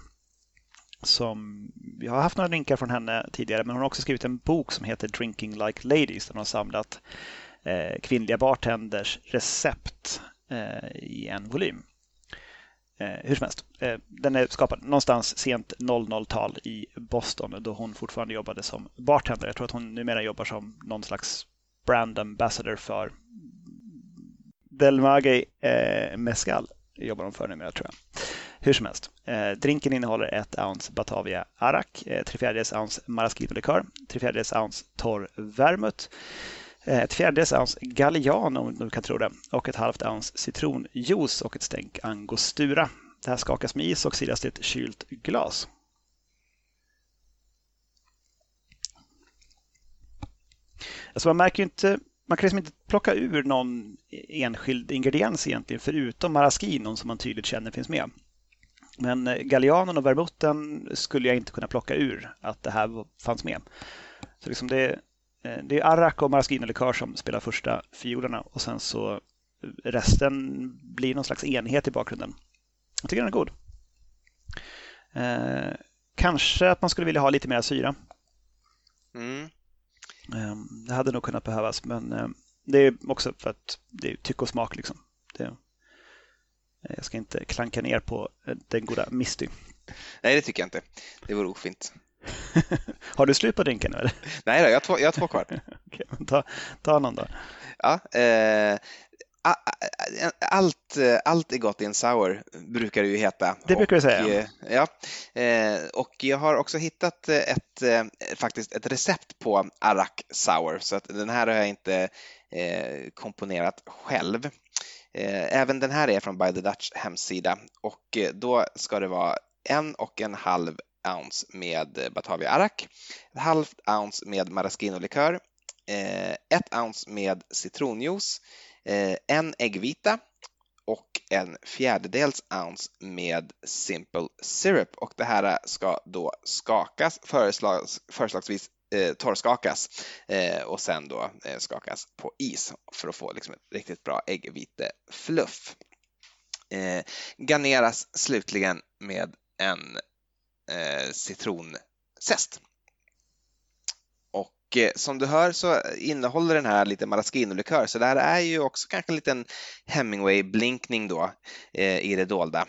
som vi har haft några drinkar från henne tidigare, men hon har också skrivit en bok som heter Drinking Like Ladies där hon har samlat eh, kvinnliga bartenders recept eh, i en volym. Eh, hur som helst, eh, den är skapad någonstans sent 00-tal i Boston då hon fortfarande jobbade som bartender. Jag tror att hon numera jobbar som någon slags brand ambassador för Del Mage eh, Mescal jobbar hon för numera tror jag. Hur som helst, eh, drinken innehåller ett ounce Batavia Arak, eh, tre fjärdedels ounce Maraschino-likör, 3 fjärdedels ounce torr vermouth, eh, ett fjärdedels ounce Galliano om du kan tro det och ett halvt ounce citronjuice och ett stänk angostura. Det här skakas med is och silas till ett kylt glas. Alltså man märker inte man kan liksom inte plocka ur någon enskild ingrediens egentligen förutom maraskinon som man tydligt känner finns med. Men eh, Gallianon och vermouten skulle jag inte kunna plocka ur att det här fanns med. Så liksom det, eh, det är Arak och Maraschino-likör som spelar första fiolerna och sen så resten blir någon slags enhet i bakgrunden. Jag tycker den är god. Eh, kanske att man skulle vilja ha lite mer syra. Mm. Eh, det hade nog kunnat behövas men eh, det är också för att det är tycke och smak. Liksom. Det, Eh, jag ska inte klanka ner på eh, den goda Misty. Nej, det tycker jag inte. Det vore ofint. har du slut på drinken? Eller? Nej, då, jag, har två, jag har två kvar. Okej, ta, ta någon då. Ja, eh, allt, allt är gott i en sour, brukar det ju heta. Det brukar du säga. Ja, och jag har också hittat ett, faktiskt ett recept på Arak Sour, så att den här har jag inte komponerat själv. Eh, även den här är från By the Dutch hemsida. Och eh, då ska det vara en och en halv ounce med eh, Batavia Arak, ett halvt ounce med maraschino-likör, ett ounce med citronjuice, en äggvita och en fjärdedels ounce med Simple Syrup. Och det här ska då skakas föreslags, föreslagsvis eh, torrskakas eh, och sen då eh, skakas på is för att få liksom ett riktigt bra äggvitefluff. Eh, garneras slutligen med en eh, citronzest. Och eh, som du hör så innehåller den här lite maraschino-likör så det här är ju också kanske en liten Hemingway-blinkning då eh, i det dolda.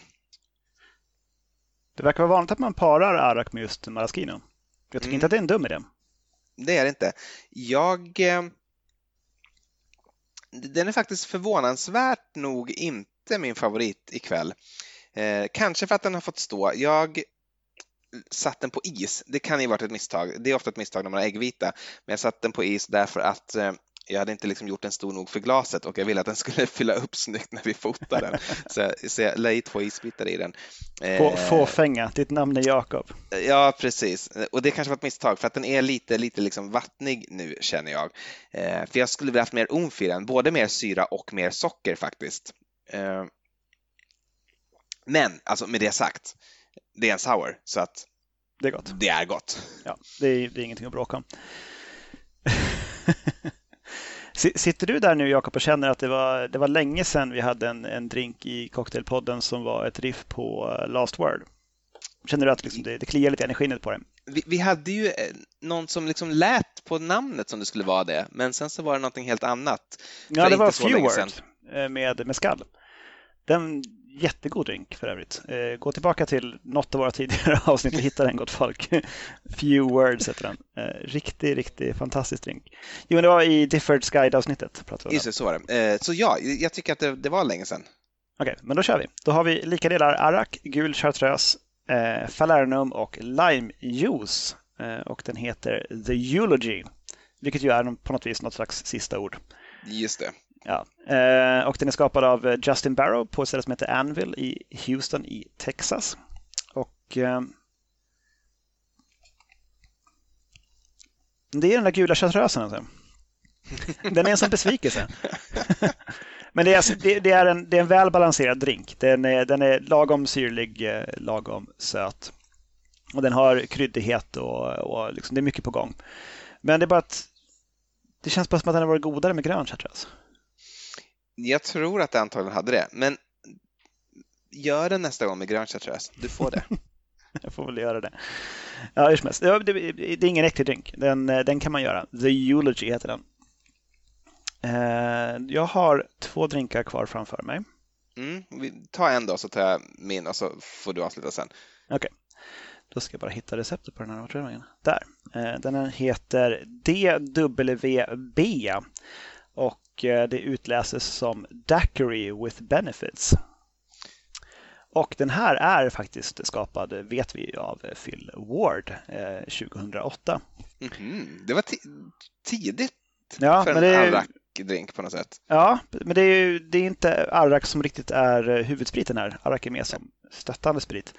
Det verkar vara vanligt att man parar arak med just maraschino. Jag tycker mm. inte att det är en dum idé det är det inte. Jag... Eh, den är faktiskt förvånansvärt nog inte min favorit ikväll. Eh, kanske för att den har fått stå. Jag satt den på is. Det kan ju varit ett misstag. Det är ofta ett misstag när man har äggvita. Men jag satt den på is därför att eh, jag hade inte liksom gjort den stor nog för glaset och jag ville att den skulle fylla upp snyggt när vi fotade den. Så, jag, så jag la i två isbitar i den. Få, fåfänga, ditt namn är Jakob. Ja, precis. Och det kanske var ett misstag för att den är lite, lite liksom vattnig nu känner jag. För jag skulle vilja haft mer umf i den, både mer syra och mer socker faktiskt. Men alltså med det sagt, det är en sour så att det är gott. Det är gott. Ja, det är, det är ingenting att bråka om. Sitter du där nu Jakob och känner att det var, det var länge sedan vi hade en, en drink i cocktailpodden som var ett riff på uh, Last Word? Känner du att liksom det, det kliar lite i skinnet på det? Vi, vi, hade ju eh, någon som liksom lät på namnet som det skulle vara det, men sen så var det någonting helt annat. Ja, det var Few eh, med, med skall. Den jättegod drink för övrigt. Eh, gå tillbaka till något av våra tidigare avsnitt och hitta den gott folk. Few words heter den. Eh, riktig, riktig fantastisk drink. Jo, men det var i Differed Sky-avsnittet. Just det, så var det. Eh, så ja, jag tycker att det, det var länge sedan. Okej, okay, men då kör vi. Då har vi lika delar arak, gul chartreuse, eh, falernum och lime juice. Eh, och den heter The Eulogy, vilket ju är på något vis något slags sista ord. Just det. Ja. Eh, och den är skapad av eh, Justin Barrow på ett ställe som heter Anvil i Houston i Texas. Och eh, Det är den där gula chartreusen alltså. Den är en sån besvikelse. Men det är, alltså, det, det, är en, det är en väl balanserad drink. Den är, den är lagom syrlig, lagom söt. Och den har kryddighet och, och liksom, det är mycket på gång. Men det är bara att det känns bara som att den har varit godare med grön chartreuse. Jag tror att det antagligen hade det, men gör det nästa gång med grön chartreuse. Du får det. jag får väl göra det. Ja, hur som helst. Det, det, det är ingen äcklig drink. Den, den kan man göra. The Eulogy heter den. Eh, jag har två drinkar kvar framför mig. Mm, ta en då så tar jag min och så får du avsluta sen. Okej. Okay. Då ska jag bara hitta receptet på den här. Där. Eh, den heter DWB och eh, det utläses som Daiquiri with benefits. Och den här är faktiskt skapad, vet vi, av Phil Ward eh, 2008. Mm -hmm. Det var tidigt ja, för en det... arrak-drink på något sätt. Ja, men det är, ju, det är inte arrak som riktigt är eh, huvudspriten här. Arrak är mer som stöttande sprit.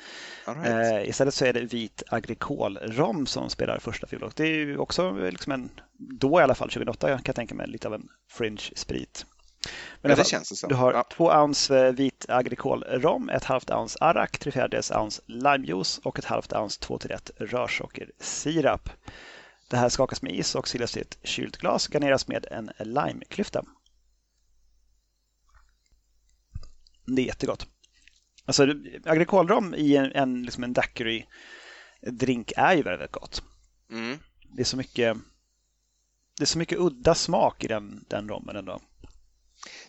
Right. Eh, istället så är det vit agrikol-rom som spelar första fiol. Det är ju också liksom en, då i alla fall 2008 kan jag tänka mig, lite av en fringe-sprit. Men ja, det känns det som. Du har ja. två ounce eh, vit agrikol-rom, ett halvt ounce arrak, tre fjärdedels ounce limejuice och ett halvt ounce 2 till 1 rörsockersirap. Det här skakas med is och silas i ett kylt glas, garneras med en limeklyfta. Det är jättegott. Alltså agrikolrom i en, en, liksom en daiquiri-drink är ju väldigt gott. Mm. Det är så mycket det är så mycket udda smak i den, den rommen ändå.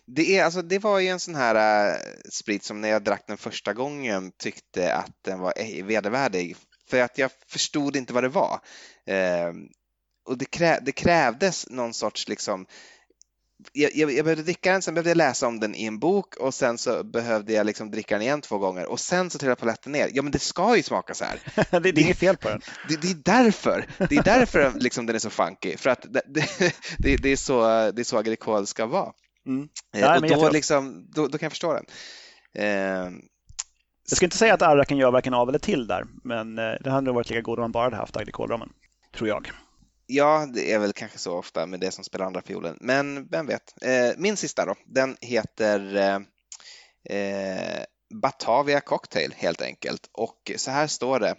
Det, är, alltså, det var ju en sån här uh, sprit som när jag drack den första gången tyckte att den var vedervärdig. För att jag förstod inte vad det var. Uh, och det, krä, det, krävdes någon sorts liksom jag, jag, jag, behövde dricka den, sen behövde jag läsa om den i en bok och sen så behövde jag liksom dricka den igen två gånger och sen så trillade paletten ner. Ja, men det ska ju smaka så här. det, det, är inget fel på den. Det, det, är därför. Det är därför liksom den är så funky, för att det, är, så, det är så agrikol ska vara. Mm. Eh, ja, och då, liksom, då, då, kan jag förstå den. Eh, jag ska inte säga att arraken gör varken av eller till där, men eh, det hade varit lika god om man bara hade haft agrikolramen, tror jag. Ja, det är väl kanske så ofta med det som spelar andra fiolen, men vem vet. Eh, min sista då, den heter eh, eh Batavia Cocktail helt enkelt och så här står det.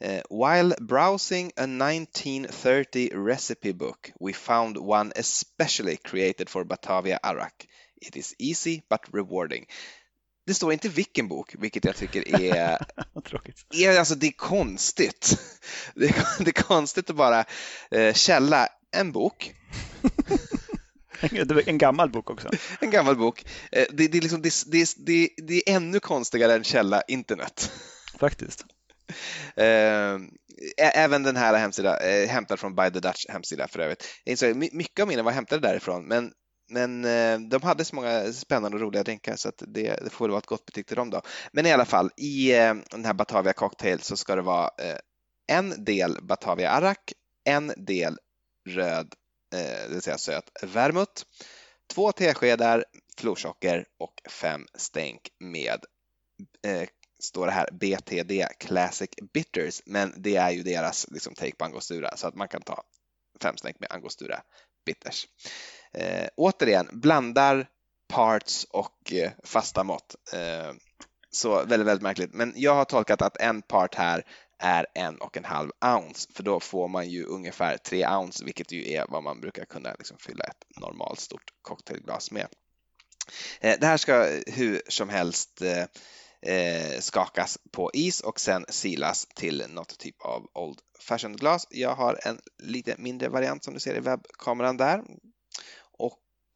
Eh, While browsing a 1930 recipe book we found one especially created for Batavia Arak. It is easy but rewarding. Det står inte vilken bok, vilket jag tycker är... är alltså det är konstigt. Det är, det är konstigt att bara eh, källa en bok. en gammal bok också. En gammal bok. Eh, det, det, är liksom, det, det, är ännu konstigare än källa internet. Faktiskt. Eh, även den här hemsidan, eh, hämtad från By the Dutch hemsida för övrigt. mycket av mina var hämtade därifrån, men men eh, de hade så många spännande och roliga drinkar så att det, det får väl vara ett gott betyg till dem då. Men i alla fall, i eh, den här Batavia Cocktail så ska det vara eh, en del Batavia Arak, en del röd, det vill säga söt vermouth, två teskedar florsocker och fem stänk med står det här BTD Classic Bitters, men det är ju deras liksom, take på angostura så att man kan ta fem stänk med angostura bitters. Eh, återigen, blandar parts och eh, fasta mått. Eh, så väldigt, väldigt märkligt. Men jag har tolkat att en part här är en och en halv ounce, för då får man ju ungefär tre ounce, vilket ju är vad man brukar kunna liksom fylla ett normalt stort cocktailglas med. Eh, det här ska hur som helst eh, eh, skakas på is och sen silas till något typ av Old Fashioned glas. Jag har en lite mindre variant som du ser i webbkameran där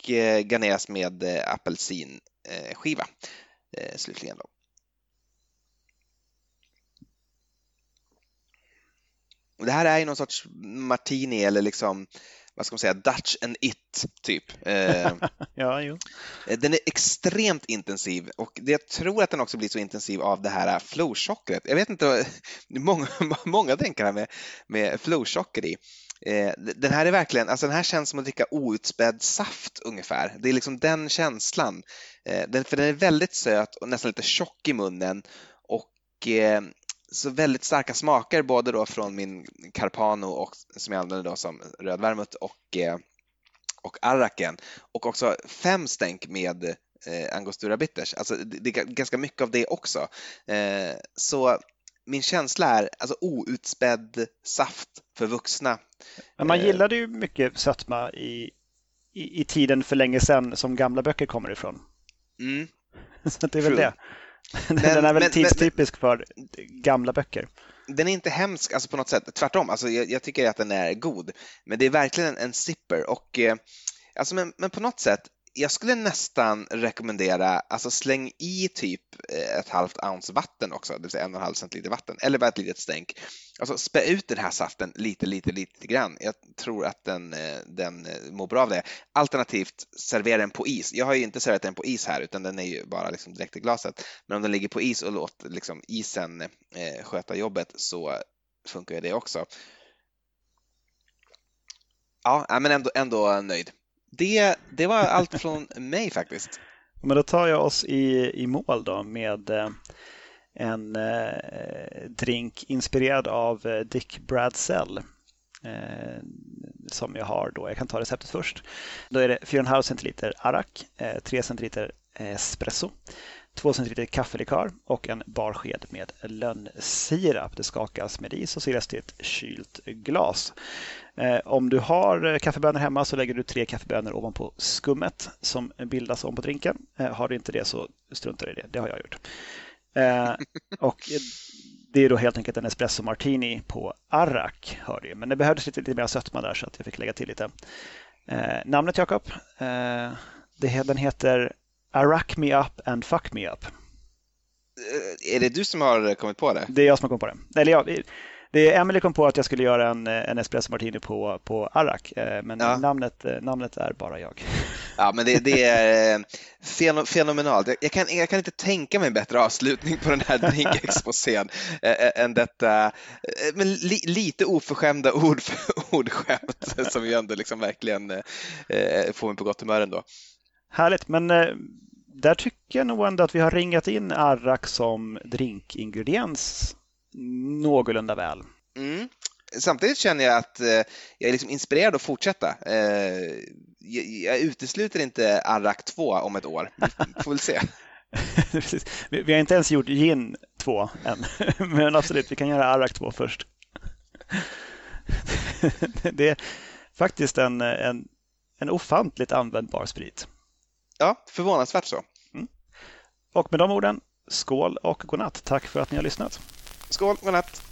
och eh, garneras med eh, apelsinskiva eh, slutligen. Då. Det här är ju någon sorts martini eller liksom vad ska man säga, Dutch and it typ. Ja, jo. Den är extremt intensiv och jag tror att den också blir så intensiv av det här florsockret. Jag vet inte, många, många drinkar här med, med florsocker i. Eh, den här är verkligen, alltså den här känns som att dricka outspädd saft ungefär. Det är liksom den känslan. Eh, den, för den är väldigt söt och nästan lite tjock i munnen och eh, så väldigt starka smaker både då från min Carpano och, som jag använder då som rödvärmut och, eh, och arraken och också fem stänk med eh, angostura bitters. Alltså det, det, är ganska mycket av det också. Eh, så min känsla är alltså outspädd saft för vuxna. Men man eh, gillade ju mycket sötma i, i, i, tiden för länge sedan som gamla böcker kommer ifrån. Mm. Så det är väl det. Men, den är väl men, tidstypisk men, för gamla böcker. Den är inte hemsk alltså på något sätt, tvärtom. Alltså jag, jag tycker att den är god. Men det är verkligen en, en sipper. Och, eh, alltså men, men på något sätt, jag skulle nästan rekommendera, alltså släng i typ eh, ett halvt ounce vatten också, det vill säga en och en halv centiliter vatten, eller bara ett litet stänk. Alltså spä ut den här saften lite, lite, lite grann. Jag tror att den, eh, den eh, mår bra av det. Alternativt servera den på is. Jag har ju inte serverat den på is här, utan den är ju bara liksom direkt i glaset. Men om den ligger på is och låter liksom isen eh, sköta jobbet så funkar det också. Ja, men ändå, ändå nöjd. Det, det var allt från mig faktiskt. Men då tar jag oss i, i mål då med eh, en eh, drink inspirerad av eh, Dick Bradsell. Eh, som jag har då, jag kan ta receptet först. Då är det 4,5 centiliter arak, eh, 3 centiliter espresso, 2 centiliter kaffelikör och en barsked med lönnsirap. Det skakas med is och silas till ett kylt glas. Eh, om du har kaffebönor hemma så lägger du tre kaffebönor ovanpå skummet som bildas om på drinken. Eh, har du inte det så struntar i det. Det har jag gjort. Eh, och det är då helt enkelt en espresso martini på arrak. Hör du. Men det behövdes lite, lite mer sötma där så att jag fick lägga till lite. namnet Jakob, den heter Arak Me Up and Fuck Me Up. Är det du som har kommit på det? Det är jag som har kommit på det. Eller jag, det Emily kom på att jag skulle göra en, en espresso martini på, på Arak, eh, men ja. namnet, eh, namnet är bara jag. Ja, men det, det är eh, fenomenalt. Jag kan, jag kan inte tänka mig en bättre avslutning på den här drinkexposén än detta, men li, lite oförskämda ord för ordskämt som ju ändå liksom verkligen får mig på gott humör ändå. Härligt, men där tycker jag nog ändå att vi har ringat in Arak som drinkingrediens någorlunda väl. Mm. Samtidigt känner jag att eh, jag är liksom inspirerad att fortsätta. Eh, jag, jag utesluter inte Arak 2 om ett år. Vi får väl se. vi har inte ens gjort gin 2 än, men absolut, vi kan göra Arak 2 först. det är faktiskt en, en, en ofantligt användbar sprit. Ja, förvånansvärt så. Mm. Och med de orden, skål och godnatt. Tack för att ni har lyssnat. Skål, godnatt!